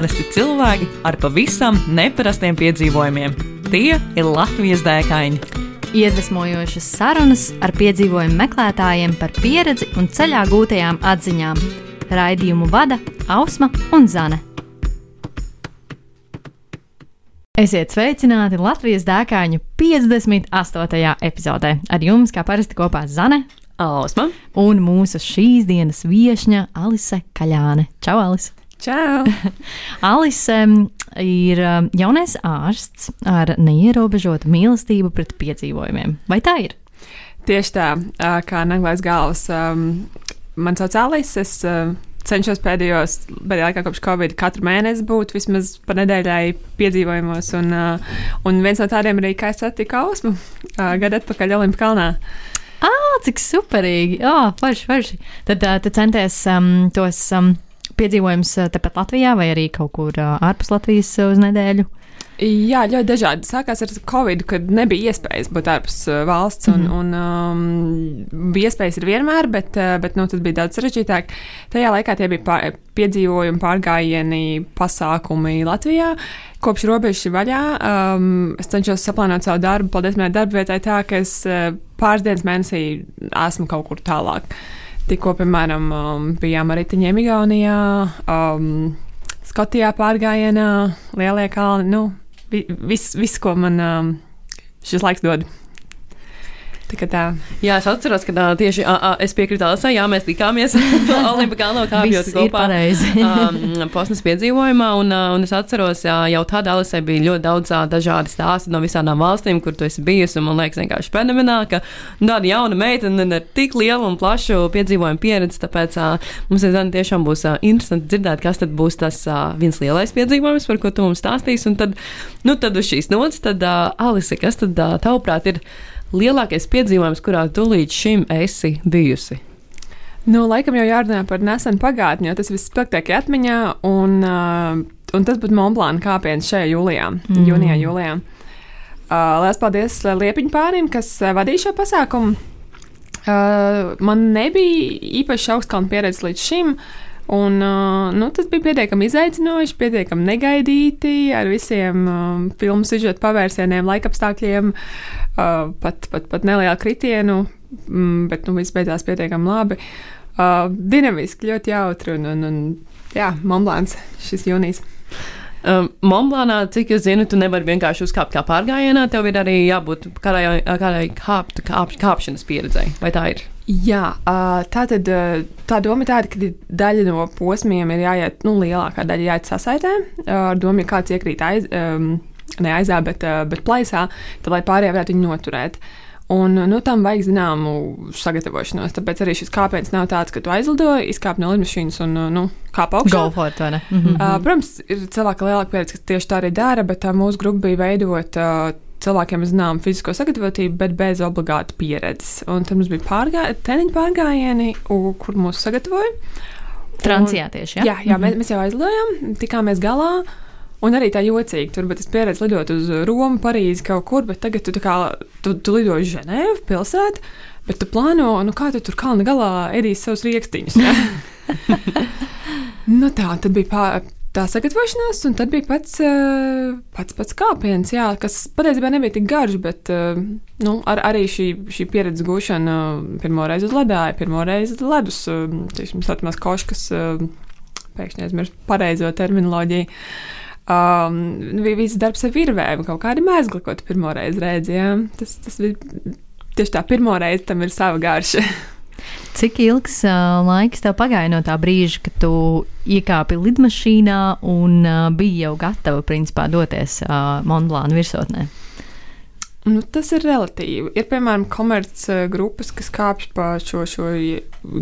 Parasti cilvēki ar pavisam neparastiem piedzīvojumiem. Tie ir Latvijas dēkaini. Iedvesmojošas sarunas ar piedzīvojumu meklētājiem par pieredzi un ceļā gūtajām atziņām. Raidījumu vada Ausma un Zane. Esiet sveicināti Latvijas dēkāņu 58. epizodē. Ar jums, kā parasti, kopā Zane, Ausma un mūsu šīs dienas viesņa Alise Kaļāne. Čau, Alise! Čau! Alise ir jaunais ārsts ar neierobežotu mīlestību pret piedzīvojumiem. Vai tā ir? Tieši tā, kā naglais galvas. Man sauc Alise. Es cenšos pēdējos, pēdējā laikā kopš Covid katru mēnesi būt vismaz pa nedēļai piedzīvojumos. Un, un viens no tādiem arī, kā es satiku Ausmu gadu atpakaļ Olimpu kalnā. Ah, cik superīgi! Jā, oh, forši, forši. Tad tu centies um, tos um, piedzīvojumus uh, tepat Latvijā vai arī kaut kur uh, ārpus Latvijas uh, uz nedēļu? Jā, ļoti dažādi. Sākās ar Covid, kad nebija iespējas būt ārpus uh, valsts. Un, Mhm. un, um, bija iespējas ir vienmēr, bet, uh, bet nu, tas bija daudz sarežģītāk. Tajā laikā tie bija pār, piedzīvojumi, pārgājieni, pasākumi Latvijā. Kopš robežas ir vaļā, um, es cenšos saplānot savu darbu. Paldies, manai darba vietai, tā ka es uh, pāris dienas mēnesī esmu kaut kur tālāk. Tikko, piemēram, um, bijām ar riteņiem Igaunijā. Um, Skotijā pārgājienā, lielie kalni. Nu, vi- viss, vis, ko man um, šis laiks dod. Jā, es atceros, ka tā, tieši a, a, es piekrītu Alisai, jā, mēs tikāmies Olimpa kalnā kāpjot kopā. um, posmas piedzīvojumā, un, un es atceros, jā, jau tādā Alisai bija ļoti daudz dažādi stāsti no visām valstīm, kur tu esi bijusi. un Man liekas, vienkārši fenomenāli, ka tāda jauna meitene ar tik lielu un plašu piedzīvojumu pieredzi. Tāpēc uh, mums ir zani, tiešām būs uh, interesanti dzirdēt, kas tad būs tas uh, viens lielais piedzīvojums, par ko tu mums stāstīsi. Un tad, nu, tad uz šīs nots, tad uh, Alise, kas tad uh, tavuprāt ir lielākais piedzīvojums, kurā tu līdz šim esi bijusi? Nu, laikam jau jārunā par nesenu pagātni, jo tas viss spilgtākajā atmiņā, un, uh, un tas būtu Monblāna kāpiens šajā jūlijā, Mm. jūnijā, jūlijā. Uh, Lielas paldies Liepiņu pārim, kas uh, vadīja šo pasākumu. Uh, man nebija īpaši augstkalnu pieredze līdz šim. Un, nu, tas bija pietiekami izaicinoši, pietiekami negaidīti, ar visiem um, filmu sižeta pavērsieniem, laikapstākļiem, uh, pat, pat, pat nelielu kritienu, mm, bet nu, viss beidzās pietiekami labi. Uh, dinamiski, ļoti jautri un, un, un jā, Monblāns šis jūnijas. Um, Monblānā, cik es zinu, tu nevari vienkārši uzkāpt kā pārgājienā. Tev ir arī jābūt kādai, kādai kāp, kāp, kāpšanas pieredzei. Vai tā ir? Jā, tā tad tā doma ir tāda, ka daļa no posmiem ir jāiet, nu, lielākā daļa jāiet sasaitē. Ar domu, ja kāds iekrīt aiz, ne aizā, bet, bet plaisā, tad lai pārējie varētu viņu noturēt. Un, nu, tam vajag zināmu sagatavošanos. Tāpēc arī šis kāpēc nav tāds, ka tu aizlido, izkāp no lidmašīnas un nu, kāp augšā. Go for it, vai ne? Mhm. Uh, protams, ir cilvēki ar lielāku pieredzi, kas tieši tā arī dara, bet uh, mūsu grupa bija veidota uh, cilvēkiem ar zināmu fizisko sagatavotību, bet bez obligāti pieredzes. Un tad mums bija pārgā, treniņu pārgājieni, kur mūs sagatavoja. Francijā tieši. Jā, jā mēs, mēs jau aizlidojām, tikāmies galā. Un arī tā jocīgi, tur bija pieredze lidot uz Romu, Parīzi kaut kur, bet tagad tu, kā, tu, tu lido uz Ženēvu pilsētu, bet tu plāno, nu kā tu tur kalna galā ēdīsi savus rīkstiņus. ja? nu tā, tad bija pār, tā sagatavošanās, un tad bija pats, eh, pats, pats kāpiens, jā, kas patiesībā nebija tik garš, bet eh, nu, ar, arī šī, šī pieredze gūšana pirmo reizi uz ledāja, pirmo reizi uz ledus, eh, teiksim, saucamās koškas, pēkšņi aizmirst pareizo terminoloģiju. Um, bija viss darbs ar virvēm, kaut kādi mēsli, ko tu pirmo reizi redzēji. Tas, tas bija tieši tā, pirmo reizi tam ir sava garša. Cik ilgs uh, laiks tev pagāja no tā brīža, kad tu iekāpi lidmašīnā un uh, biji jau gatava principā doties uh, Monblāna virsotnē? Nu, tas ir relatīvi. Ir piemēram komercgrupas, kas kāpj pa šo, šo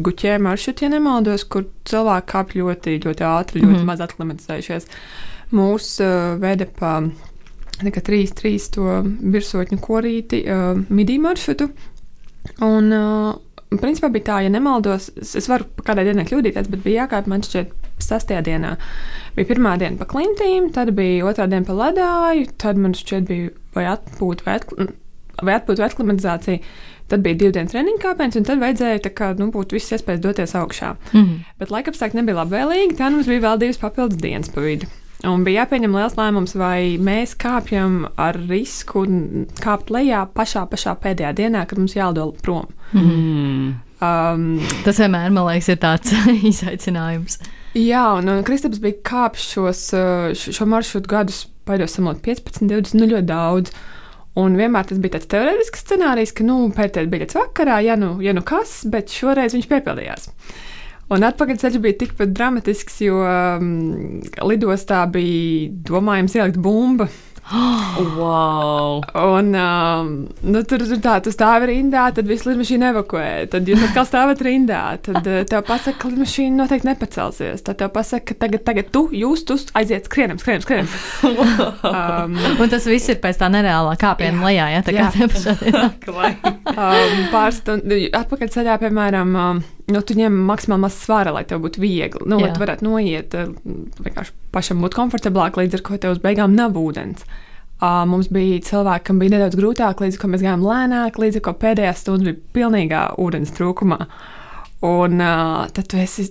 guķē maršrutu, ja nemaldos, kur cilvēki kāpj ļoti, ļoti ātri, ļoti mm. -hmm. maz aklimatizējušies. Mūsu uh, veda pa nekā, trīs, trīs to virsotņu korīti uh, midī maršrutu. Un, uh, principā bija tā, ja nemaldos, es, varu kādai dienai kļūdīties, bet bija jākāp man šķiet sastajā dienā. Bija pirmā diena pa klintīm, tad bija otrā diena pa ledāju, tad man šķiet bija vai atpūta vai, atkl vai, atpūt vai aklimatizācija. Tad bija divu dienu treniņu kāpnes, un tad vajadzēja kā, nu, būt visas iespējas doties augšā. Mhm. Bet laikapstākļi nebija labvēlīgi, tā mums bija vēl divas papildus dienas pa vidu. Un bija jāpieņem liels lēmums, vai mēs kāpjam ar risku un kāpt lejā pašā, pašā pēdējā dienā, kad mums jālido prom. Mm. Um, Tas vienmēr, man liekas, ir tāds izaicinājums. Jā, un, un Kristaps bija kāpis šos, uh, šo, šo maršrutu gadus, baidos samot 15, 20, nu ļoti daudz. Un vienmēr tas bija tāds teorētisks scenārijs, ka, nu, pētēt biļets vakarā, ja nu, ja nu kas, bet šoreiz viņš piepildījās. Un atpakaļceļš bija tikpat dramatisks, jo um, lidostā bija domājams ielikt bumbu. Wow! Un, um, nu, tur tur tā, tu stāvi rindā, tad visu lidmašīnu evakuē. Tad jūs atkal stāvat rindā. Tad uh, tev pasaka, ka lidmašīna noteikti nepacelsies. Tad tev pasaka, ka tagad, tagad tu, jūs, tu aiziet skrienam, skrienam, skrienam. um, Un tas viss ir pēc tā nereālā kāpiena lejā, ja tā kā Jā. tie pašā dienā. um, pāris stundu atpakaļ ceļā, piemēram, um, nu, tu ņem maksimāli maz svara, lai tev būtu viegli. Nu, lai tu varētu noiet, uh, vienkārši pašam būt komfortablāk, līdz ar ko tev uz beigām nav ūdens. Uh, mums bija cilvēki, kam bija nedaudz grūtāk, līdz ar ko mēs gājām lēnāk, līdz ar ko pēdējās stundas bija pilnīgā ūdens trūkumā. Un uh, tad tu esi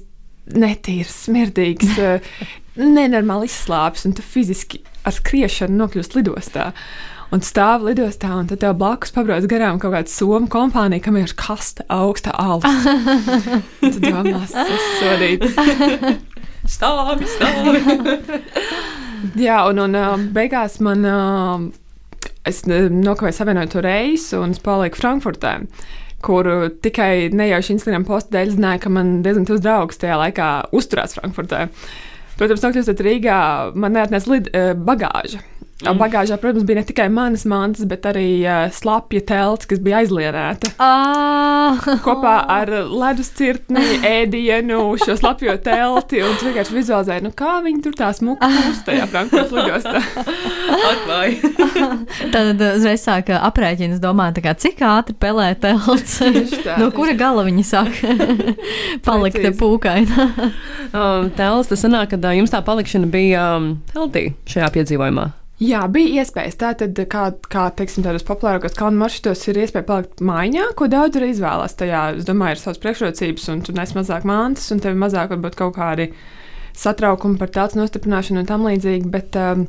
netīrs, smirdīgs, uh, nenormāli izslāpis, un tu fiziski ar skriešanu nokļūst lidostā. Un stāv lidostā, un tad tev blakus pabrauc garām kaut kāda somu kompānija, kam ir kaste augsta alus. Un tu domā, sasodīts. Stāvi, stāvi! Jā, un, un uh, beigās man. Uh, Es uh, nokavēju savienotu reisu un es paliku Frankfurtē, kur uh, tikai nejauši Instagram posta dēļ zināju, ka man diezgan tuvs draugs tajā laikā uzturās Frankfurtē. Protams, nokļūstot Rīgā, man neatnesa uh, bagāža. Mm. Bagāžā, protams, bija ne tikai manas mantas, bet arī uh, slapja telts, kas bija aizlienēta. Ah! Kopā ar ledus cirtni, ēdienu, šo slapjo telti. Un tu vienkārši vizualizēji, nu, kā viņi tur tā smuki pūst tajā Frankfurtas lidostā. Atklāj! Tad uzreiz sāk aprēķināt, domā, tā kā, cik ātri pelē telts, no kura gala viņi sāk palikt pūkaini. Um, Tēls, tas sanāk, ka jums tā palikšana bija um, healthy šajā piedzīvojumā. Jā, bija iespējas. Tātad, kā, kā teiksim, tādos populārākos kalnu maršrutos, ir iespēja palikt mājā, ko daudz arī izvēlās. Tajā, es domāju, ir savas priekšrocības, un tu nes mazāk mantas, un tev mazāk varbūt kaut kādi satraukumi par tāds nostiprināšanu un tam līdzīgi. Bet, um,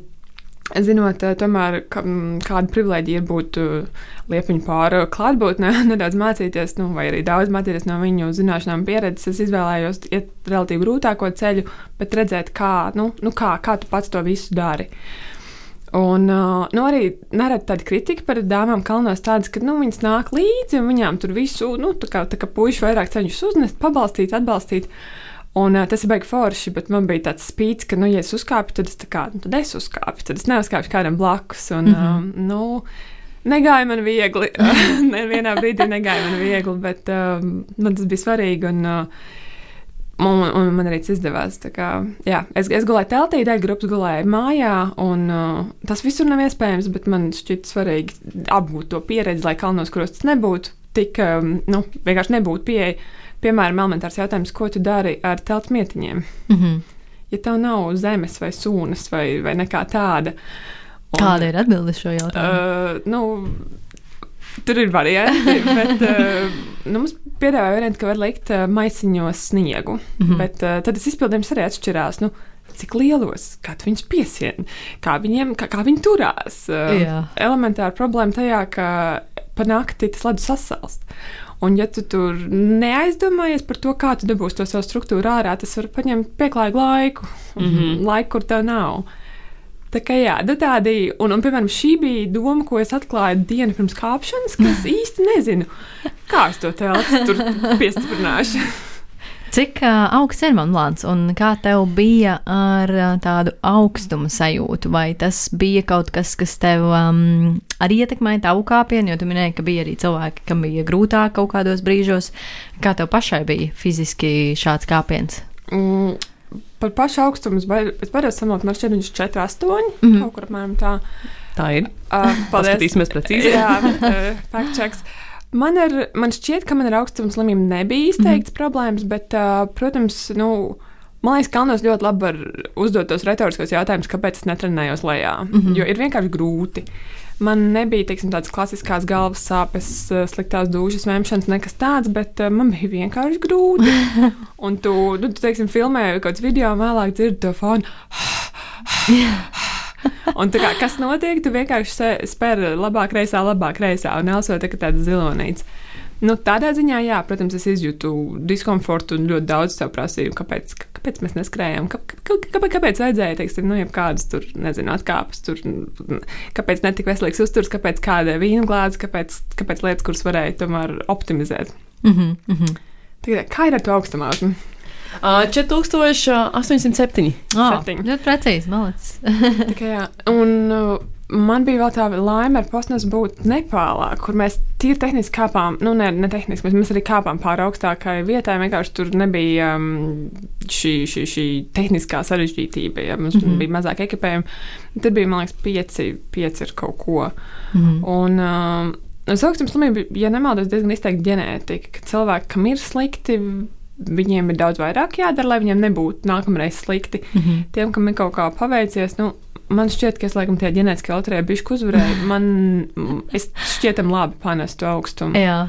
Zinot, eh, tomēr, ka, mm, kāda privilēģija ir būt uh, liepiņu pāri klātbūtnē, nedaudz mācīties, nu, vai arī daudz mācīties no viņu zināšanām, pieredzes. Es izvēlējos iet relatīvi grūtāko ceļu, bet redzēt, kā, nu, nu kā, kā tu pats to visu dari. Un uh, nu, arī nereti tāda kritika par dāmām kalnos, tādas, ka nu, viņas nāk līdzi un viņām tur visu, nu, tā kā, tā kā puiši vairāk cenšas uznest, pabalstīt, atbalstīt. Un, uh, tas ir baigi forši, bet man bija tāds spīts, ka, nu, ja es uzkāpu, tad es, kā, nu, tad es uzkāpu, tad es neuzkāpu kādam blakus. Un, mm -hmm. um, nu, negāja man viegli. Nevienā brīdī negāja man viegli, bet um, man tas bija svarīgi. Un, uh, Un, un man arī tas izdevās. Kā, jā, es, es gulēju teltī, daļa grupas gulēja mājā, un uh, tas visur nav iespējams, bet man šķiet svarīgi apgūt to pieredzi, lai kalnos krustas nebūtu tik, um, nu, vienkārši nebūtu pieeja. Piemēram, elementārs jautājums, ko tu dari ar teltu mietiņiem? Mhm. Ja tev nav zemes vai sūnas vai, vai nekā tāda. un- Kāda ir atbilde šo jautājumu? Uh, nu, tur ir varianti, bet uh, nu, mums piedāvāja variantu, ka var likt uh, maisiņos sniegu. Mm. -hmm. Bet uh, tad tas izpildījums arī atšķirās. Nu, Cik lielos, tu viņus piesien, kā, viņiem, kā, kā viņi turās. Uh, Jā. elementāra problēma tajā, ka pa nakti tas ledus sasalst. Un, ja tu tur neaizdomājies par to, kā tu dabūsi to savu struktūru ārā, tas var paņemt pieklājīgu laiku, mm. -hmm. laiku, kur tev nav. Tā kā jā, nu tādi, un, un, piemēram, šī bija doma, ko es atklāju dienu pirms kāpšanas, ka es īsti nezinu, kā es to telpu tur piestiprināšu. Cik uh, augsts ir Monblāns un kā tev bija ar uh, tādu augstuma sajūtu? Vai tas bija kaut kas, kas tev um, arī ietekmēja tavu kāpienu? Jo tu minēji, ka bija arī cilvēki, kam bija grūtāk kaut kādos brīžos. Kā tev pašai bija fiziski šāds kāpiens? Mm, par pašu augstumu es baid- es baidos samot, man šķiet, viņš ir 4, 8, Mhm. mm. kaut kur apmēram tā. Tā ir. Uh, Paskatīsimies precīzi. Jā, uh, fact checks. Man, ar, man šķiet, ka man ar augstuma slimību nebija izteikts mm -hmm. problēmas, bet, uh, protams, nu, man liekas, kalnos ļoti labi var uzdot tos retoriskos jautājumus, kāpēc es netrenējos lejā. Mm -hmm. Jo ir vienkārši grūti. Man nebija teiksim, tādas klasiskās galvas sāpes, eh, sliktās dušas, vēmšanas, nekas tāds, bet uh, man bija vienkārši grūti. Un tu, nu, tu teiksim, filmēji kaut kādu video, un vēlāk dzirdi to fonu. Un kā, kas notiek? Tu vienkārši spēr labāk, reizē, labāk, reizē, un elsot tā, tāda zilonīca. Nu, tādā ziņā, jā, protams, es izjūtu diskomfortu un ļoti daudz sev prasīju, kāpēc, kāpēc mēs neskrējam, kāpēc, kāpēc vajadzēja, teiksim, nu, kādas tur, nezinu, atkāpes, tur, kāpēc netika veselīgs uzturs, kāpēc kāda vīna glāze, kāpēc, kāpēc lietas, kuras varēja tomēr optimizēt. Mm -hmm, mm -hmm. Tagad, kā ir ar to augstumāšanu? Uh, 4807. Oh, ļoti precīzi, malicis. un uh, man bija vēl tā laime ar posmas būt Nepālā, kur mēs tīri tehniski kāpām, nu, ne, ne tehniski, bet mēs arī kāpām pāri augstākai vietai. Vienkārši tur nebija um, šī, šī, šī tehniskā sarežģītība, ja mums mm -hmm. bija mazāk ekipējuma. Tur bija, man liekas, pieci, pieci ar kaut ko. Mm -hmm. Un, um, Uz augstums slimību, ja nemaldos, diezgan izteikti ģenētika, ka cilvēki, kam ir slikti, viņiem ir daudz vairāk jādara, lai viņiem nebūtu nākamreiz slikti. Mm -hmm. Tiem, kam ir kaut kā paveicies, nu, man šķiet, ka es laikam tajā ģenētiskajā loterijā bišķi uzvarēju. Man es šķietam labi panestu augstumu. Jā.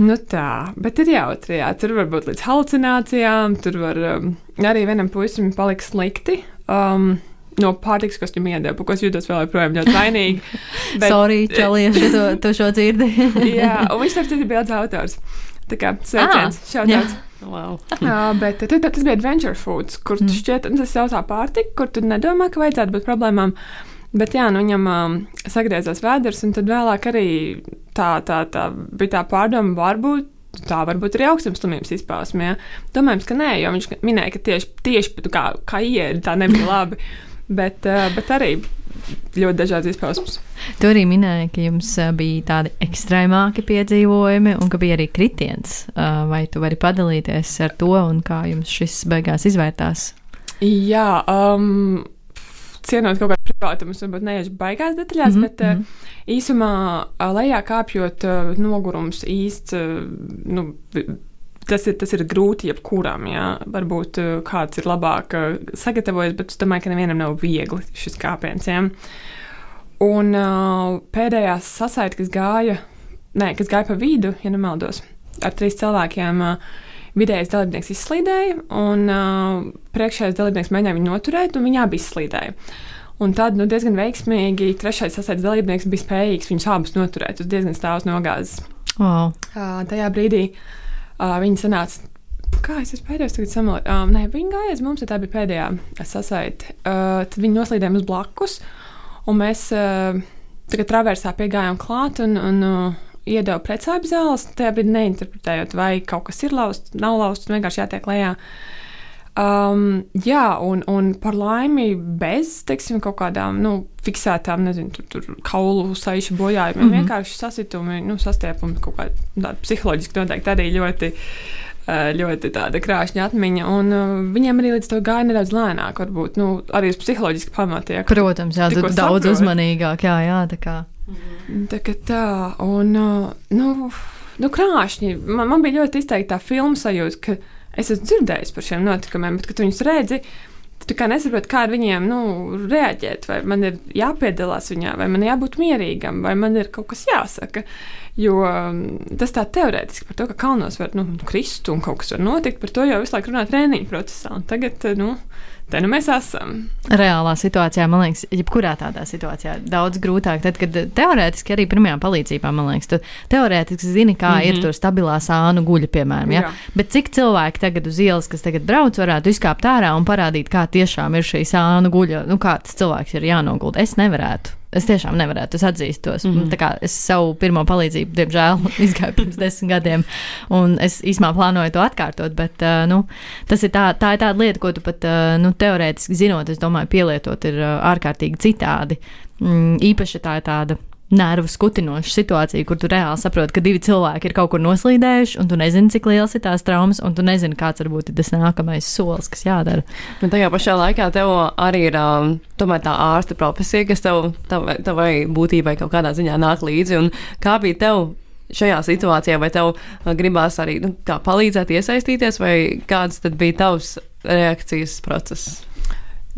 Nu tā, bet ir jautri, jā. Tur var būt līdz halucinācijām, tur var um, arī vienam puisim palikt slikti. Um, no pārtikas, kas viņam iedeva, ko es jūtos vēl joprojām ļoti vainīgi. Bet... Sorry, Čalieši, tu, tu šo dzirdi. jā, un viņš ar citu bija daudz autors. Tā kā sveiciens, ah, šautauts. Wow. uh, bet tad, tad, tas bija Adventure Foods, kur mm. šķiet, tas jau tā pārtika, kur tu nedomā, ka vajadzētu būt problēmām. Bet jā, nu, viņam um, sagriezās vēders, un tad vēlāk arī tā, tā, tā bija tā pārdoma, varbūt tā varbūt arī augstumslimības izpausme. Ja? Domājams, ka nē, jo viņš minēja, ka tieši, tieši kā, kā ieri tā nebija labi. bet, uh, bet arī ļoti dažādas izpausmes. Tu arī minēji, ka jums bija tādi ekstrēmāki piedzīvojumi, un ka bija arī kritiens. Vai tu vari padalīties ar to, un kā jums šis beigās izvērtās? Jā, um, cienot kaut kādu privātumu, varbūt neiešu baigās detaļās, mm -hmm. bet uh, īsumā lejā kāpjot, nogurums īsts. Nu, tas ir, tas ir grūti jebkuram. Jā. Varbūt uh, kāds ir labāk uh, sagatavojies, bet es domāju, ka nevienam nav viegli šis kāpiens. Jā. Un uh, pēdējā sasaite, kas gāja, ne, kas gāja pa vidu, ja nemaldos, ar trīs cilvēkiem. Vidējais dalībnieks izslīdēja, un uh, priekšējais dalībnieks mēģināja viņu noturēt, un viņa abi izslīdēja. Un tad nu, diezgan veiksmīgi trešais sasaites dalībnieks bija spējīgs viņus abus noturēt uz diezgan stāvus nogāzes. Wow. Uh, tajā brīdī uh, viņi sanāca. Kā es esmu pēdējais, tagad samalot. Um, nē, viņi gāja aiz mums, ja tā bija pēdējā sasaite. Uh, tad viņi noslīdēja mums blakus. Uh, Un mēs uh, tagad traversā piegājām klāt un, un uh, iedevu precāpju zāles, tajā brīdī neinterpretējot, vai kaut kas ir lausts, nav lausts, vienkārši jātiek lejā. Um, jā, un, un par laimi bez teiksim, kaut kādām nu, fiksētām, nezinu, tur, tur kaulu saišu bojājumiem, mm -hmm. vienkārši sasitumi, nu, sastiepumi kaut kādi psiholoģiski noteikti arī ļoti Eh, ļoti tāda krāšņa atmiņa, un uh, viņiem arī līdz to gāja nedaudz lēnāk, varbūt nu, arī uz psiholoģiski pamatiem. Protams, jā, tad daudz saprot. uzmanīgāk, jā, jā, tā kā. Tā kā tā, un, uh, nu, nu krāšņi, man, man bija ļoti izteikti tā filmu sajūta, ka es esmu dzirdējis par šiem notikumiem, bet, kad viņus redzi, tu kā nesaproti, kā ar viņiem nu, reaģēt. Vai man ir jāpiedalās viņā, vai man jābūt mierīgam, vai man ir kaut kas jāsaka. Jo mm, tas tā teorētiski par to, ka kalnos var nu, krist un kaut kas var notikt, par to jau visu laiku runā treniņu procesā. Un tagad, nu, Te nu mēs esam. Reālā situācijā, man liekas, jebkurā tādā situācijā daudz grūtāk. Tad, kad teorētiski arī pirmajā palīdzībā, man liekas, tu teorētiski zini, kā mm -hmm. ir tur stabilā sānu guļa, piemēram. Ja? Jā. Bet cik cilvēki tagad uz ielas, kas tagad brauc, varētu izkāpt ārā un parādīt, kā tiešām ir šī sānu guļa, nu kāds cilvēks ir jānogulda? Es nevarētu. Es tiešām nevarētu, es atzīstos. Mm -hmm. Es savu pirmo palīdzību, diemžēl, izgāju pirms desmit gadiem, un es īstenībā plānoju to atkārtot. Bet uh, nu, tas ir tā, tā ir tāda lieta, ko tu pat uh, nu, teorētiski zinot, es domāju, pielietot ir uh, ārkārtīgi citādi. Mm, īpaši tā ir tāda nervu skutinoša situācija, kur tu reāli saproti, ka divi cilvēki ir kaut kur noslīdējuši, un tu nezini, cik liels ir tās traumas, un tu nezini, kāds varbūt ir tas nākamais solis, kas jādara. Bet tajā pašā laikā tev arī ir um, tā ārsta profesija, kas tev, tavai, tavai būtībai kaut kādā ziņā nāk līdzi. Kā bija tev? Šajā situācijā, vai tev uh, gribās arī nu, palīdzēt, iesaistīties, vai kāds bija tavs reakcijas process?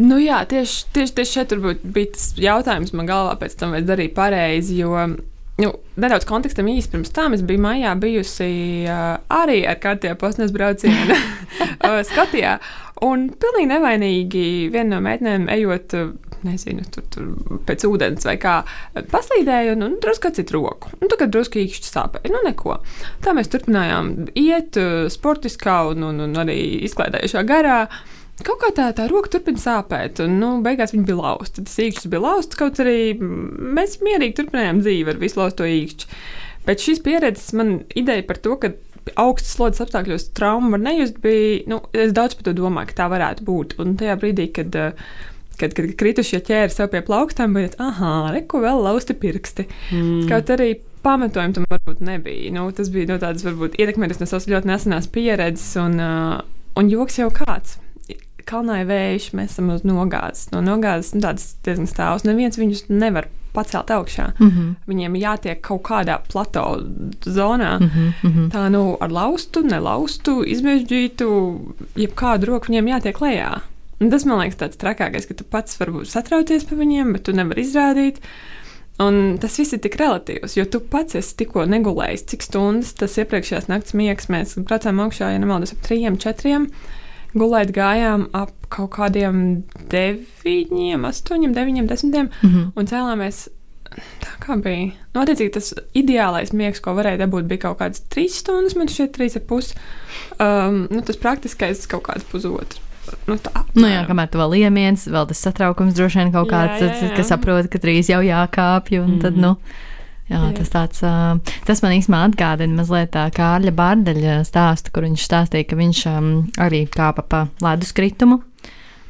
Nu, jā, tieši, tieši, tieši šeit varbūt bija tas jautājums man galvā pēc tam, vai darīju pareizi. Jo nu, nedaudz kontekstam īsi pirms tam es biju mājā bijusi uh, arī ar kārtējā posmas braucienu uh, Skotijā. Un pilnīgi nevainīgi viena no meitenēm ejot. Nezinu, tur, tur pēc ūdens vai kā paslīdēju, un, un drusku atcīt roku. Un tagad drusku īkšķi sāpēja. Nu, neko. Tā mēs turpinājām iet sportiskā un, un, un arī izklaidējušā garā. Uh, Kaut kā tā, tā roka turpina sāpēt, un nu, beigās viņa bija lausta. Tas īkšķis bija lausts, kaut arī mēs mierīgi turpinājām dzīvi ar visu lausto īkšķi. Pēc šīs pieredzes man ideja par to, ka augstas slodzes apstākļos traumu var nejust, bija, nu, es daudz par to domāju, ka tā varētu būt. Un tajā brīdī, kad, kad, kad kritušie ķēra sev pie plaukstām, bija, ah, reku vēl lausti pirksti. Mm. Kaut arī pamatojumu tam varbūt nebija. Nu, tas bija no tādas, varbūt, ietekmētas no savas ļoti nesenās pieredzes, un, uh, un joks jau kāds kalnā ir vējš, mēs esam uz nogāzes. No nogāzes nu, tāds diezgan stāvs. Neviens viņus nevar pacelt augšā. Mm -hmm. Viņiem jātiek kaut kādā plato zonā. Mm -hmm. Tā nu ar laustu, nelaustu, izmežģītu, jebkādu roku viņiem jātiek lejā. Un tas man liekas tāds trakākais, ka tu pats vari satraukties par viņiem, bet tu nevari izrādīt. Un tas viss ir tik relatīvs, jo tu pats esi tikko negulējis, cik stundas tas iepriekšējās naktas miegs. Mēs braucām augšā, ja nemaldos, ap trijiem, četriem. Gulēt gājām ap kaut kādiem 9, 8, 9, 10 mm -hmm. un cēlāmies. Tā kā bija. Nu, attiecīgi, tas ideālais miegs, ko varēja dabūt, bija kaut kāds 3 stundas, man šķiet, 3,5. Um, nu, tas praktiskais kaut kāds pusotrs. Nu, tā, nu, jā, kamēr tu vēl iemiens, vēl tas satraukums droši vien kaut kāds, jā, jā, jā. kas saprot, ka drīz jau jākāpj, un mm. tad, nu. Jā, tas, tāds, tas man īstenībā atgādina mazliet Kārļa Bārdaļa stāstu, kur viņš stāstīja, ka viņš arī kāpa pa ledus kritumu.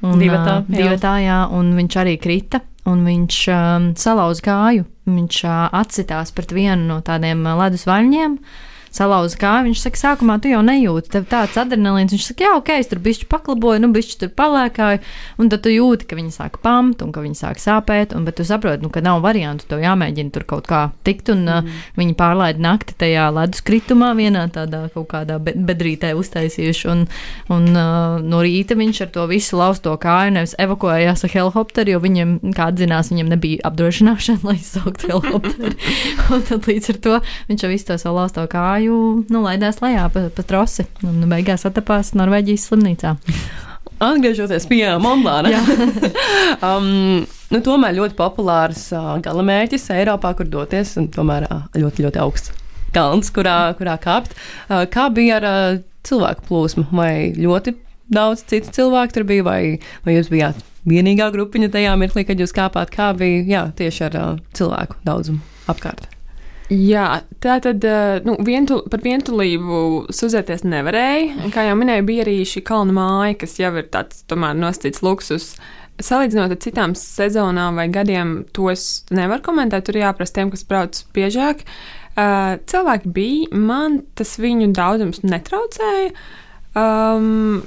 Un, divatā, jā. divatā, jā, un viņš arī krita, un viņš um, salauza kāju. Viņš uh, atsitās pret vienu no tādiem ledus vaļņiem. Uh, salauza kāju. Viņš saka, sākumā tu jau nejūti, tev tāds adrenalīns. Viņš saka, jā, ok, es tur bišķi paklaboju, nu bišķi tur palēkāju, un tad tu jūti, ka viņi sāk pamt un ka viņi sāk sāpēt, un bet tu saproti, nu, ka nav variantu, tev jāmēģina tur kaut kā tikt, un mm. uh, viņi pārlaida nakti tajā ledus kritumā, vienā tādā kaut kādā bedrītē uztaisījuši, un, un uh, no rīta viņš ar to visu lausto kāju nevis evakuējās ar helikopteru, jo viņiem, kā atzinās, viņiem nebija apdrošināšana, lai izsauktu helikopteru, un tad līdz ar to viņš jau visu to savu lausto kāju kāju nu, laidās lejā pa, pa trosi un nu, beigās atapās Norvēģijas slimnīcā. Atgriežoties pie Monblāna. um, nu, tomēr ļoti populārs uh, galamērķis Eiropā, kur doties, un tomēr uh, ļoti, ļoti augsts kalns, kurā, kurā kāpt. Uh, kā bija ar uh, cilvēku plūsmu? Vai ļoti daudz citu cilvēku tur bija, vai, vai jūs bijāt vienīgā grupiņa tajā mirklī, kad jūs kāpāt? Kā bija jā, tieši ar uh, cilvēku daudzumu apkārt? Jā, tā tad eh, nu, vientu, par vientulību sūdzēties nevarēja. Kā jau minēju, bija arī šī kalnu māja, kas jau ir tāds tomēr nostīts luksus. Salīdzinot ar citām sezonām vai gadiem, tos nevar komentēt. Tur jāprasa tiem, kas brauc biežāk. Uh, cilvēki bija, man tas viņu daudzums netraucēja. Um,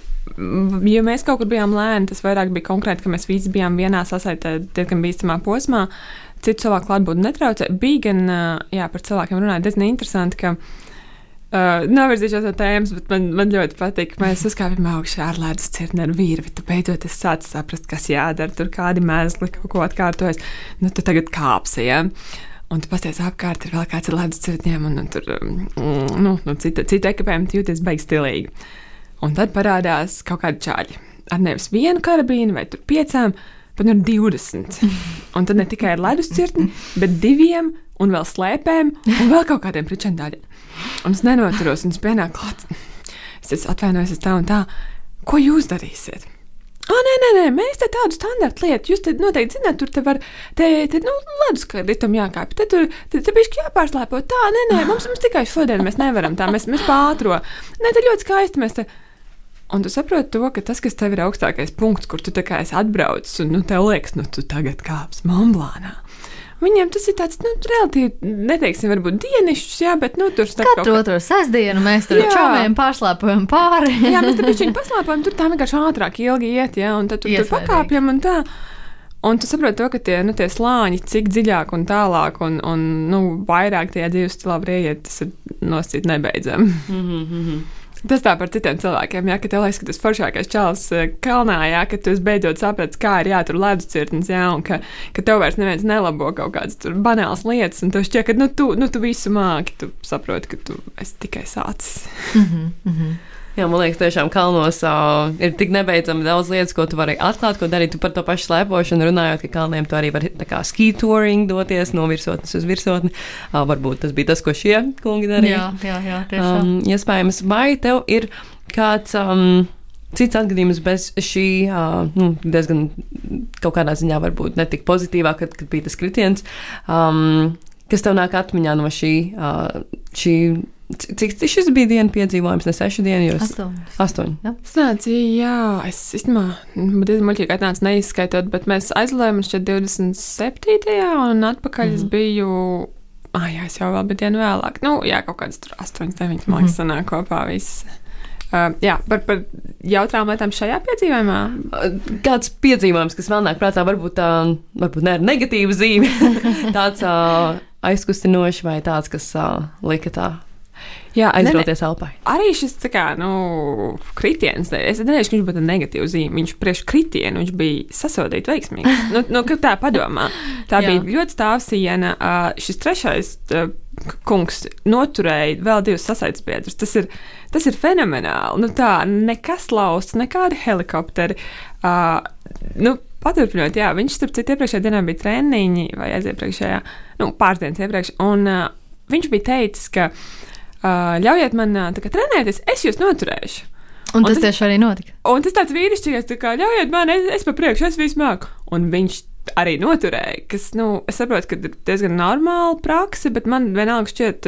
ja mēs kaut kur bijām lēni, tas vairāk bija konkrēti, ka mēs visi bijām vienā sasaitē, diezgan bīstamā posmā. Uh, citu cilvēku klātbūtni netraucē. Bija gan, jā, par cilvēkiem runājot, diezgan interesanti, ka Uh, Novirzīšos no tēmas, bet man, man ļoti patīk, mēs uzkāpjam augšā ar ledus cirni ar vīru. Tu beidzot sāc saprast, kas jādara, tur kādi mēsli kaut ko atkārtojas. Nu, tu tagad kāpsi, ja? Un tu pasties apkārt, ir vēl kāds ar ledus cirtņiem, un, un tur mm, nu, nu, cita, cita ekipējuma jūties beigas stilīgi. Un tad parādās kaut kādi čāļi ar nevis vienu karabīnu vai piecām, pat nu 20. Un tad ne tikai ar ledus cirtni, bet diviem, un vēl slēpēm, un vēl kaut kādiem pričendāļiem. Un es nenoturos, un es pienāku klāt. Es atvainojos, es tā un tā. Ko jūs darīsiet? Ah, nē, nē, nē, mēs te tādu standartu lietu. Jūs te noteikti zināt, tur te var, te, te nu, ledus kritam jākāpj. Te tur, te, te bišķi jāpārslēpo. Tā, nē, nē, mums, mums tikai šodien mēs nevaram tā, mēs, mēs pātro. Nē, te ļoti skaisti mēs te. Un tu saproti to, ka tas, kas tev ir augstākais punkts, kur tu tā kā esi atbraucis, un nu, tev liekas, nu, tu tagad kāps Monblānā. Viņiem tas ir tāds, nu, relatīvi, neteiksim, varbūt dienišķis, jā, bet, nu, tur starp Katru otro sestdienu mēs tur čomiem pārslēpojam pāri. jā, mēs tur pišķiņi paslēpojam, tur tā vienkārši ātrāk ilgi iet, jā, un tad tur, tur pakāpjam un tā. Un tu saproti to, ka tie, nu, tie slāņi, cik dziļāk un tālāk, un, un nu, vairāk tajā dzīves stilā ieiet, tas ir noscīt nebeidzami. Mm -hmm. Tas tā par citiem cilvēkiem, ja, ka tev liekas, ka tas foršākais čels eh, kalnā, ja, ka tu beidzot saprati, kā ir jātur ledus cirtnes, ja, un ka, ka tev vairs neviens nelabo kaut kādas banālas lietas, un tev šķiet, ka nu, tu, nu, tu visu māki, tu saproti, ka tu esi tikai sācis. Mm -hmm, mm -hmm. Jā, man liekas, tiešām kalnos uh, ir tik nebeidzami daudz lietas, ko tu vari atklāt, ko darīt. Tu par to pašu slēpošanu runājot, ka kalniem tu arī vari kā ski touring doties no virsotnes uz virsotni. Uh, varbūt tas bija tas, ko šie kungi darīja. Jā, jā, jā tiešām. Um, iespējams, vai tev ir kāds. Um, Cits atgadījums bez šī uh, nu, diezgan kaut kādā ziņā varbūt netik pozitīvā, kad, kad bija tas kritiens. Um, kas tev nāk atmiņā no šī, uh, šī Cik šis bija dienas piedzīvojums? Ne seši dienas, jau astoņi. Astoņi. Jā, Snāc, jā es īstenībā diezgan muļķīgi atnācu neizskaitot, bet mēs aizlējām šķiet 27. un atpakaļ mm. es mhm. biju. Ah, jā, es jau vēl biju dienu vēlāk. Nu, jā, kaut kādas tur 8, 9 man liekas, sanāk kopā viss. Uh, jā, par, par jautrām lietām šajā piedzīvojumā. Kāds piedzīvojums, kas vēl nāk prātā, varbūt tā, varbūt ne ar negatīvu zīmi, tāds uh, aizkustinošs vai tāds, kas uh, lika tā Jā, aizrauties elpai. Arī šis kā, nu, kritiens, es nedomāju, ka viņš būtu negatīvs zīme. Viņš priekš kritienu viņš bija sasodīts veiksmīgi. nu, nu, tā padomā. Tā bija ļoti stāva siena. Šis trešais kungs noturēja vēl divus sasaistbiedrus. Tas ir, tas ir fenomenāli. Nu, tā nekas lausts, nekādi helikopteri. Uh, nu, Paturpinot, jā, viņš starp citu iepriekšējā dienā bija treniņi vai aiziepriekšējā, nu, pāris dienas iepriekš, un uh, viņš bija teicis, ka uh, ļaujiet man uh, kā, trenēties, es jūs noturēšu. Un, un tas, tas tieši arī notika. Un tas tāds vīrišķīgais, tā kā ļaujiet man, es, es pa priekšu, es visu māku. Un viņš arī noturēja, kas, nu, es saprotu, ka ir diezgan normāla praksa, bet man vienalga šķiet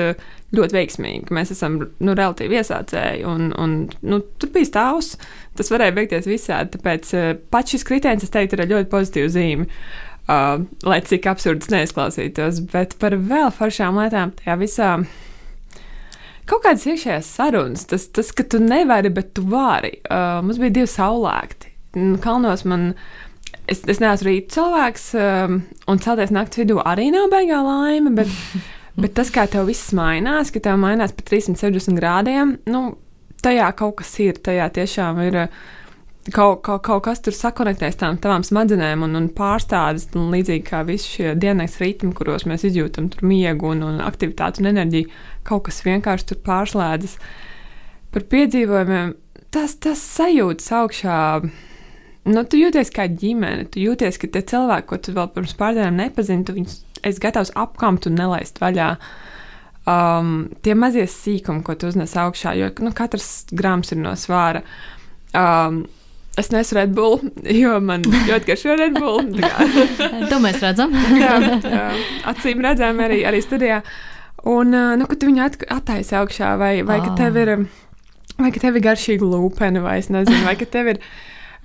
ļoti veiksmīgi, ka mēs esam, nu, relatīvi iesācēji, un, un nu, tur bija stāvs, tas varēja beigties visādi, tāpēc pats šis kritiens, es teiktu, ir ļoti pozitīva zīme. Uh, lai cik absurds neizklausītos, bet par vēl foršām lietām tajā visā kaut kādas iekšējās sarunas, tas, tas, ka tu nevari, bet tu vari. Uh, mums bija divi saulēkti. Kalnos man. Es, es neesmu rīta cilvēks, um, un celties naktas vidū arī nav baigā laime, bet, bet tas, kā tev viss mainās, ka tev mainās pa 360 grādiem, nu, tajā kaut kas ir. Tajā tiešām ir uh, kaut, kaut, kaut kas tur sakonektēs tām tavām smadzenēm un, un pārstādes, un līdzīgi kā visi šie dienas ritmi, kuros mēs izjūtam miegu un, un aktivitāti un enerģiju, kaut kas vienkārši tur pārslēdzas. Par piedzīvojumiem tas, tas sajūtas augšā. Nu, tu jūties kā ģimene, tu jūties, ka tie cilvēki, ko tu vēl pirms pārdienām nepazini, tu viņus esi gatavs apkamt un nelaist vaļā. Um, tie mazie sīkumi, ko tu uznes augšā, jo nu, katrs grāms ir no svāra. Um, Es nesu Red Bull, jo man ļoti garšo Red Bull. to mēs redzam. jā, jā, acīm redzam arī, arī studijā. Un, nu, kad viņu at attaisi augšā, vai, vai oh. ka tev ir, vai ka tev ir garšīga lūpena, vai es nezinu, vai ka tev ir.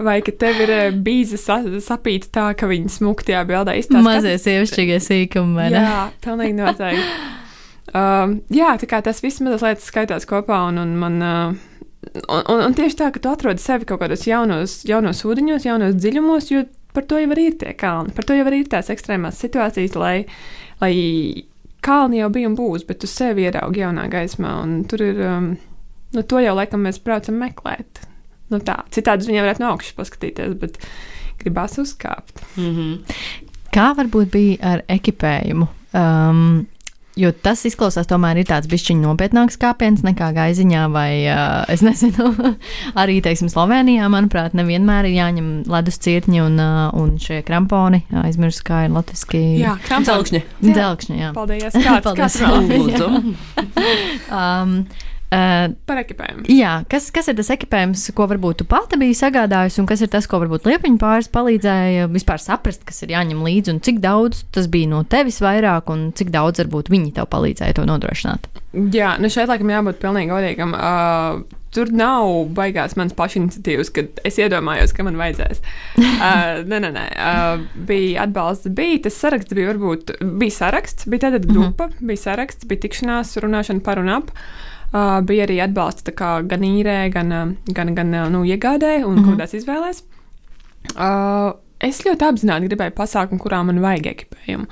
Vai ka tev ir bīza sa sapīta tā, ka viņi smuktajā bildā izstāsta? Mazie sievišķīgie sīkumi. Jā, pilnīgi noteikti. um, jā, tā kā tas viss mazas lietas skaitās kopā, un, un man uh, Un, un, un tieši tā, ka tu atrodi sevi kaut kādos jaunos, jaunos ūdeņos, jaunos dziļumos, jo par to jau ir tie kalni, par to jau ir tās ekstrēmās situācijas, lai, lai kalni jau bija un būs, bet tu sevi ieraugi jaunā gaismā, tur ir, um, nu, to jau laikam mēs braucam meklēt. Nu tā, citādi viņiem varētu no augšas paskatīties, bet gribās uzkāpt. Mm -hmm. Kā varbūt bija ar ekipējumu? Um, Jo tas izklausās, tomēr ir tāds bišķiņš nopietnāks kāpiens nekā gaiziņā, vai uh, es nezinu, arī, teiksim, Slovenijā, manuprāt, nevienmēr ir jāņem ledus cirtņi un, uh, un šie kramponi. Aizmirsu, kā ir latviski. Jā, kramponi. Dzelkšņi, jā. Paldies, kāds, Paldies. kāds vēl. um, Uh, Par ekipējumu. Jā, kas, kas ir tas ekipējums, ko varbūt tu pati biji sagādājusi, un kas ir tas, ko varbūt liepiņu pāris palīdzēja vispār saprast, kas ir jāņem līdzi, un cik daudz tas bija no tevis vairāk, un cik daudz varbūt viņi tev palīdzēja to nodrošināt? Jā, nu šeit laikam jābūt pilnīgi godīgam. Uh, tur nav baigās manas pašiniciatīvas, kad es iedomājos, ka man vajadzēs. uh, nē, nē, nē. Uh, bija atbalsts, bija tas saraksts, bija varbūt, bija saraksts, bija tāda mhm. grupa, mm -hmm. bija saraksts, bija tikšanās, runāšana par un ap. Uh, bija arī atbalsts gan īrē, gan, gan, gan nu, iegādē un mm -hmm. kādās izvēlēs. Es ļoti apzināti gribēju pasākumu, kurā man vajag ekipējumu.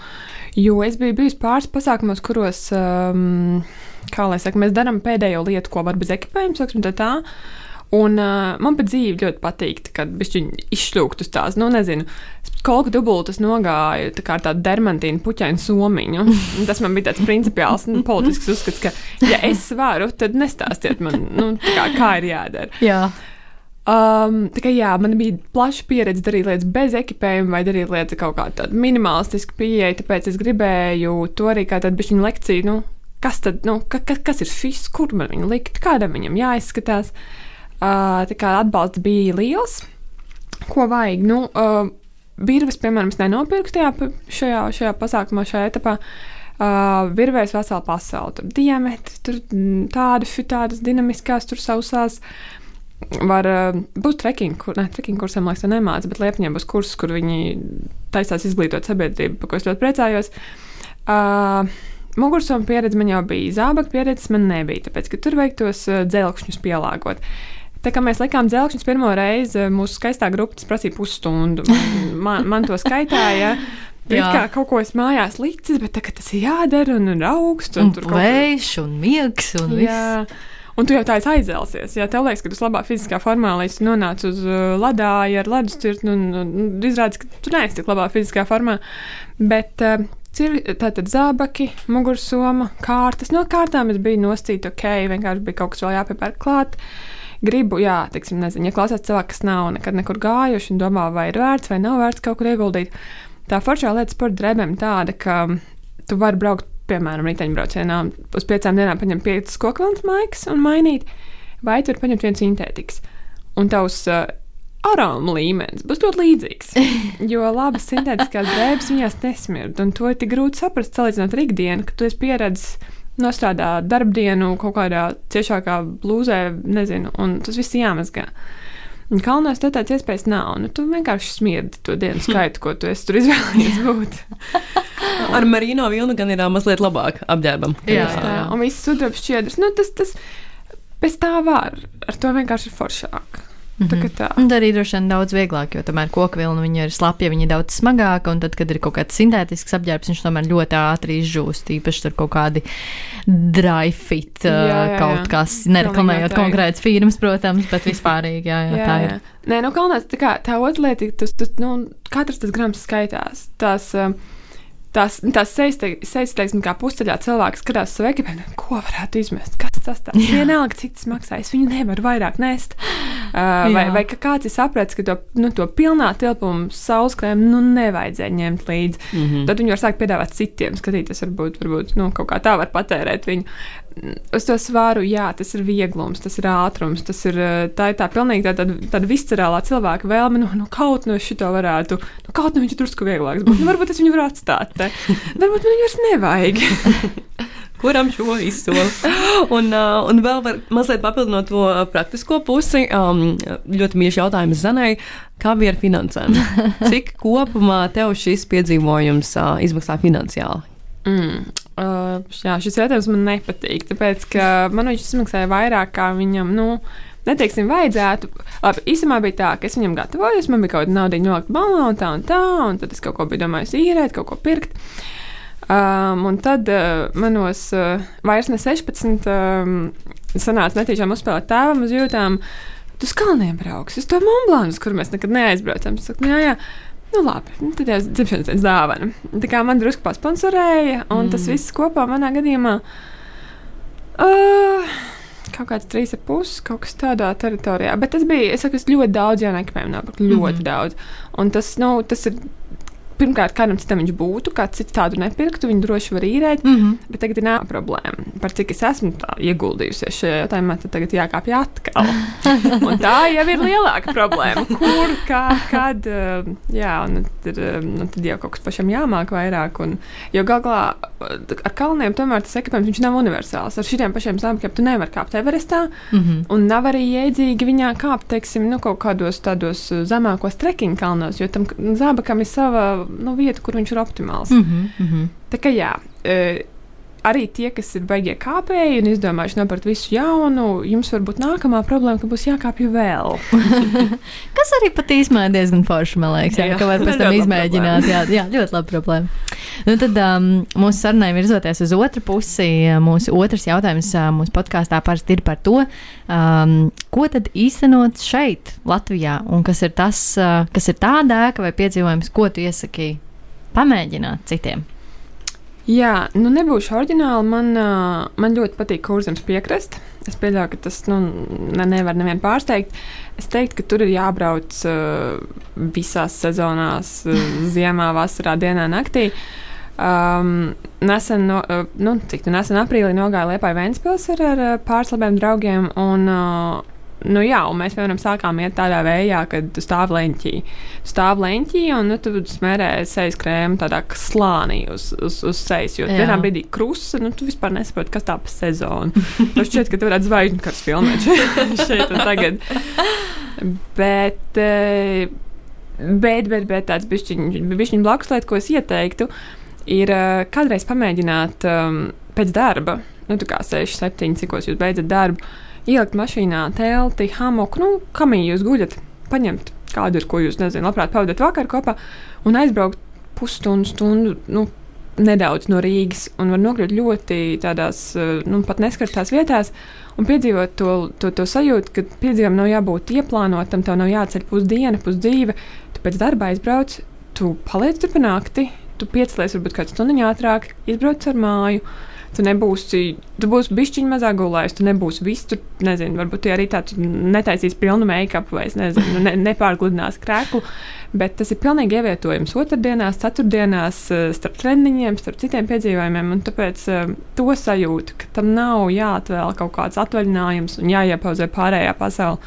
Jo es biju bijusi pāris pasākumos, kuros um, kā lai saka, mēs darām pēdējo lietu, ko var bez ekipējuma, saksim, tā tā. Un uh, man pat dzīve ļoti patīk, kad viņi izšļūgt uz tās, nu, nezinu, kolku dubultas nogāju tā kā ar tādu dermantīnu puķainu somiņu. Tas man bija tāds principiāls un politisks uzskats, ka, ja es varu, tad nestāstiet man, nu, kā, kā ir jādara. Jā. Um, tā kā jā, man bija plaša pieredze darīt lietas bez ekipējuma vai darīt lietas kaut kā tāda minimalistiska pieeja, tāpēc es gribēju to arī kā tādu bišķiņu lekciju, nu, kas tad, nu, ka, ka, kas ir šis, kur man viņu likt, kādam viņam jāizskatās. Uh, atbalsts bija liels, ko vajag, nu, uh, virves, piemēram, es nenopirku tajā, šajā, šajā pasākumā, šajā etapā. Uh, virvēs vesela pasaule, tur diametri, tur tādas, tādas dinamiskās, tur sausās. Var uh, būt trekking, kur, ne, trekking kursam, liekas, nemāca, bet Liepņiem būs kurs, kur viņi taisās izglītot sabiedrību, par ko es ļoti priecājos. Uh, Mugursoma pieredze man jau bija, zābaka pieredze man nebija, tāpēc, ka tur veiktos uh, dzelkšņus pielāgot. Tā kā mēs likām dzelkšņus pirmo reizi, mūsu skaistā grupa prasīja pusstundu. Man, man to skaitāja. Jā, kā kaut ko es mājās licis, bet tagad tas ir jādara un, un augsts. Un, un tur vējš un miegs un viss. Jā. Un tu jau tā aizēlsies. Jā, tev liekas, ka tu esi labā fiziskā formā, lai tu nonāc uz uh, ledāja ar ledus cirtni, un, un, un izrādās, ka tu neesi tik labā fiziskā formā. Bet uh, ir tātad zābaki, mugursoma, kārtas. No kārtām es biju noscīta ok, vienkārši bija kaut kas vēl jāpiepērk klāt. Gribu, jā, teiksim, nezinu, ja klausās cilvēki, kas nav nekad nekur gājuši un domā, vai ir vērts vai nav vērts kaut kur ieguldīt. Tā foršā lieta sporta drēbēm tāda, ka tu vari braukt piemēram, riteņbraucienā uz piecām dienām paņemt piecas kokvilnas maigas un mainīt, vai tu vari paņemt viens sintētikas. Un tavs uh, arāma līmenis būs ļoti līdzīgs. Jo labas sintētiskās drēbes viņās nesmird, un to ir tik grūti saprast, salīdzinot ar ikdienu, ka tu esi pieredzējis nostrādāt darbdienu kaut kādā ciešākā blūzē, nezinu, un tas viss jāmazgā. Kalnos tā tādas iespējas nav. Nu, tu vienkārši smirdi to dienu skaitu, ko tu esi tur izvēlējies būt. Ar marino vilnu gan ir mazliet labāk apģērbam. Jā, jā, jā. un viss sudrabs šķiedrs. Nu, tas, tas bez tā var. Ar to vienkārši ir foršāk. Mm -hmm. Tā, tā. Un arī droši vien daudz vieglāk, jo tomēr koku vilna ir slapja, viņa ir daudz smagāka, un tad, kad ir kaut kāds sintētisks apģērbs, viņš tomēr ļoti ātri izžūst. Īpaši tur kaut kādi dry fit, jā, jā, kaut jā. kas, nereklamējot konkrētas firmas, protams, bet vispārīgi, jā, jā, jā tā ir. Jā. Nē, nu, galvenais, tā kā tā otra lieta, tas, tas, nu, katrs tas grams skaitās. Tas, uh, tās, tās sejas, kā pusceļā cilvēks skatās savu ekipējumu, ko varētu izmest. Kas tas tāds? Vienalga, cik tas maksā, es viņu nevaru vairāk nest. Uh, vai, vai ka kāds ir sapratis, ka to, nu, to pilnā tilpumu sauleskrēmu nu, nevajadzēja ņemt līdzi. Mm -hmm. Tad viņi var sākt piedāvāt citiem, skatīties, varbūt, varbūt nu, kaut kā tā var patērēt viņu uz to svāru, jā, tas ir vieglums, tas ir ātrums, tas ir tā, ir tā pilnīgi tā, tāda, tāda viscerālā cilvēka vēlme, nu, nu kaut no šito varētu, nu, kaut no viņš ir drusku vieglāks, bet nu, varbūt es viņu varu atstāt te. Varbūt man viņu vairs nevajag. Kuram šo izsolu? un, uh, un vēl var mazliet papildinot to praktisko pusi. Um, ļoti mīļš jautājums Zanai. Kā bija ar finansēm? Cik kopumā tev šis piedzīvojums uh, izmaksā finansiāli? Mm. Uh, jā, šis jautājums man nepatīk, tāpēc ka man viņš izmaksāja vairāk, kā viņam. Nu, Neteiksim, vajadzētu. Labi, īstenībā bija tā, ka es viņam gatavojos, man bija kaut kāda nauda nolikt balā un tā un tā, un tad es kaut ko biju domājis īrēt, kaut ko pirkt. Um, un tad uh, manos uh, vairs ne 16 um, sanāca netīšām uzspēlēt tēvam uz jūtām. Tu uz kalniem brauks, uz to Monblānu, kur mēs nekad neaizbraucam. Es saku, nu, jā, jā. Nu, labi, nu, tad jau dzimšanas dienas dāvana. Tā kā man drusku pasponsorēja, un mm. tas viss kopā manā gadījumā. Uh, kaut kāds trīs ar pusi, kaut kas tādā teritorijā. Bet tas bija, es saku, es ļoti daudz jaunu ekipējumu nopirku, ļoti mm daudz. Un tas, nu, tas ir pirmkārt, kādam citam viņš būtu, kāds cits tādu nepirktu, viņu droši var īrēt. Mm -hmm. Bet tagad ir nā problēma. Par cik es esmu ieguldījusies šajā jautājumā, tad tagad jākāpj atkal. un tā jau ir lielāka problēma. Kur, kā, kad, eh, jā, un tad, eh, nu, tad jau kaut kas pašam jāmāk vairāk. Un, jo gal galā ar kalniem tomēr tas ekipējums nav universāls. Ar šiem pašiem zābakiem tu nevari kāpt Everestā, mm -hmm. un nav arī jēdzīgi viņā kāpt, teiksim, nu, kaut kādos tādos zemākos trekking kalnos, jo tam zābakam ir sava nu, vieta, kur viņš ir optimāls. Mm -hmm, mm -hmm. Tā kā jā. Uh, arī tie, kas ir beigie kāpēji un izdomājuši nopirkt visu jaunu, jums var būt nākamā problēma, ka būs jākāpj vēl. kas arī pat īstenībā diezgan forši, man liekas, jā, jā, ka var pēc tam izmēģināt. Jā, jā, ļoti labi problēma. nu, tad um, mūsu sarunai virzoties uz otru pusi, mūsu otrs jautājums uh, mūsu podkāstā parasti ir par to, um, ko tad īstenot šeit, Latvijā, un kas ir tas, uh, kas ir tā dēka vai piedzīvojums, ko tu iesaki pamēģināt citiem. Jā, nu nebūšu oriģināli. Man, man ļoti patīk kurzems piekrast. Es pieļauju, ka tas nu, ne, nevar nevienu pārsteigt. Es teiktu, ka tur ir jābrauc visās sezonās, ziemā, vasarā, dienā, naktī. Um, nesen, no, nu, cik tu nesen aprīlī nogāju Liepāju Vēnspils ar, ar pāris labiem draugiem. Un, uh, Nu, jā, un mēs, piemēram, sākām iet tādā veidā, ka tu stāv leņķī. Tu stāv leņķī un nu, tu smērē sejas krēmu tādā slānī uz, uz, uz sejas. Jo jā. vienā brīdī krusta, nu, tu vispār nesaproti, kas tā pa sezonu. Man šķiet, ka tu varētu zvaigžņu kārs filmēt šeit un tagad. Bet, eh, bet, bet, bet tāds bišķiņš blakus lieta, ko es ieteiktu, ir eh, kādreiz pamēģināt um, pēc darba, nu, tā kā 6, 7, cikos jūs beidzat darbu ielikt mašīnā telti, hamoku, nu, kamī jūs guļat, paņemt kādu, ko jūs, nezinu, labprāt pavadāt vakaru kopā un aizbraukt pusstundu, stundu, nu, nedaudz no Rīgas un var nokļūt ļoti tādās, nu, pat neskartās vietās un piedzīvot to, to, to sajūtu, ka piedzīvojumam nav jābūt ieplānotam, tev nav jāceļ pusdiena, pusdzīve, tu pēc darba aizbrauc, tu paliec tur pa nakti, tu piecelies varbūt kādu stundu ātrāk, izbrauc ar māju tu nebūsi, tu būsi bišķiņš mazāk gulējis, tu nebūsi viss tur, nezinu, varbūt arī tāds netaisīs pilnu make-up vai es nezinu, ne, nepārgludinās krēklu, bet tas ir pilnīgi ievietojams otrdienās, ceturtdienās, eh, starp treniņiem, starp citiem piedzīvojumiem, un tāpēc uh, to sajūtu, ka tam nav jāatvēl kaut kāds atvaļinājums un jāiepauzē pārējā pasaule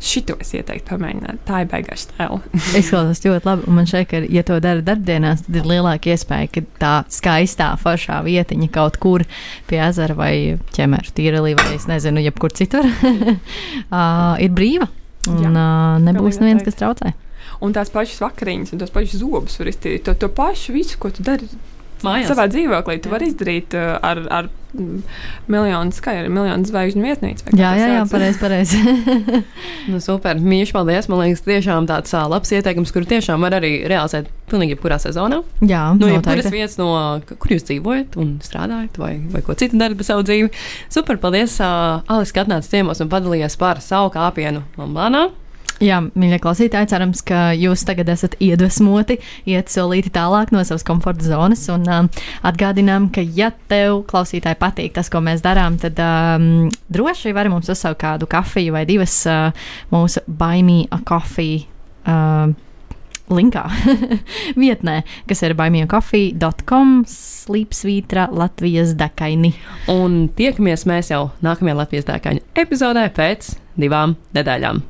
Šito es ieteiktu pamēģināt. Tā ir baigā stila. Izklausās ļoti labi. Man šeit, ka, ja to dara darbdienās, tad ir lielāka iespēja, ka tā skaistā, foršā vietiņa kaut kur pie ezera vai ķemera tīrelī vai es nezinu, jebkur citur ir brīva. Un Jā, nebūs neviens, kas traucē. Un tās pašas vakariņas, un tos pašus zobus var iztīrīt. To, to pašu visu, ko tu dari Mājās. savā dzīvoklī. Tu vari izdarīt uh, ar, ar miljonu skaidru, miljonu zvaigžņu viesnīcu. Jā, jā, jā, pareizi. Pareiz. nu, super. Mīļš, paldies. Man liekas, tiešām tāds labs ieteikums, kur tiešām var arī realizēt pilnīgi jebkurā sezonā. Jā, no nu, jebkuras vietas, no kur jūs dzīvojat un strādājat, vai, vai ko citu darat par savu dzīvi. Super, paldies, uh, Alis, ka atnācāt ciemos un padalījies par savu kāpienu Lambanā. Jā, mīļie klausītāji, cerams, ka jūs tagad esat iedvesmoti, iet solīti tālāk no savas komforta zonas. Un um, atgādinām, ka, ja tev, klausītāji, patīk tas, ko mēs darām, tad um, droši vari mums uzsaukt kādu kafiju vai divas uh, mūsu baimīga kafiju. Uh, linkā, vietnē, kas ir baimīgakafija.com, slīpsvītra Latvijas dekaini. Un tiekamies mēs jau nākamajā Latvijas dekaņu epizodē pēc divām nedēļām.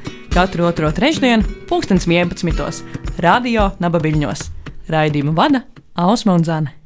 katru otro trešdienu, pulkstens 11. Radio Nabaviļņos. Raidījumu vada Ausma un Zana.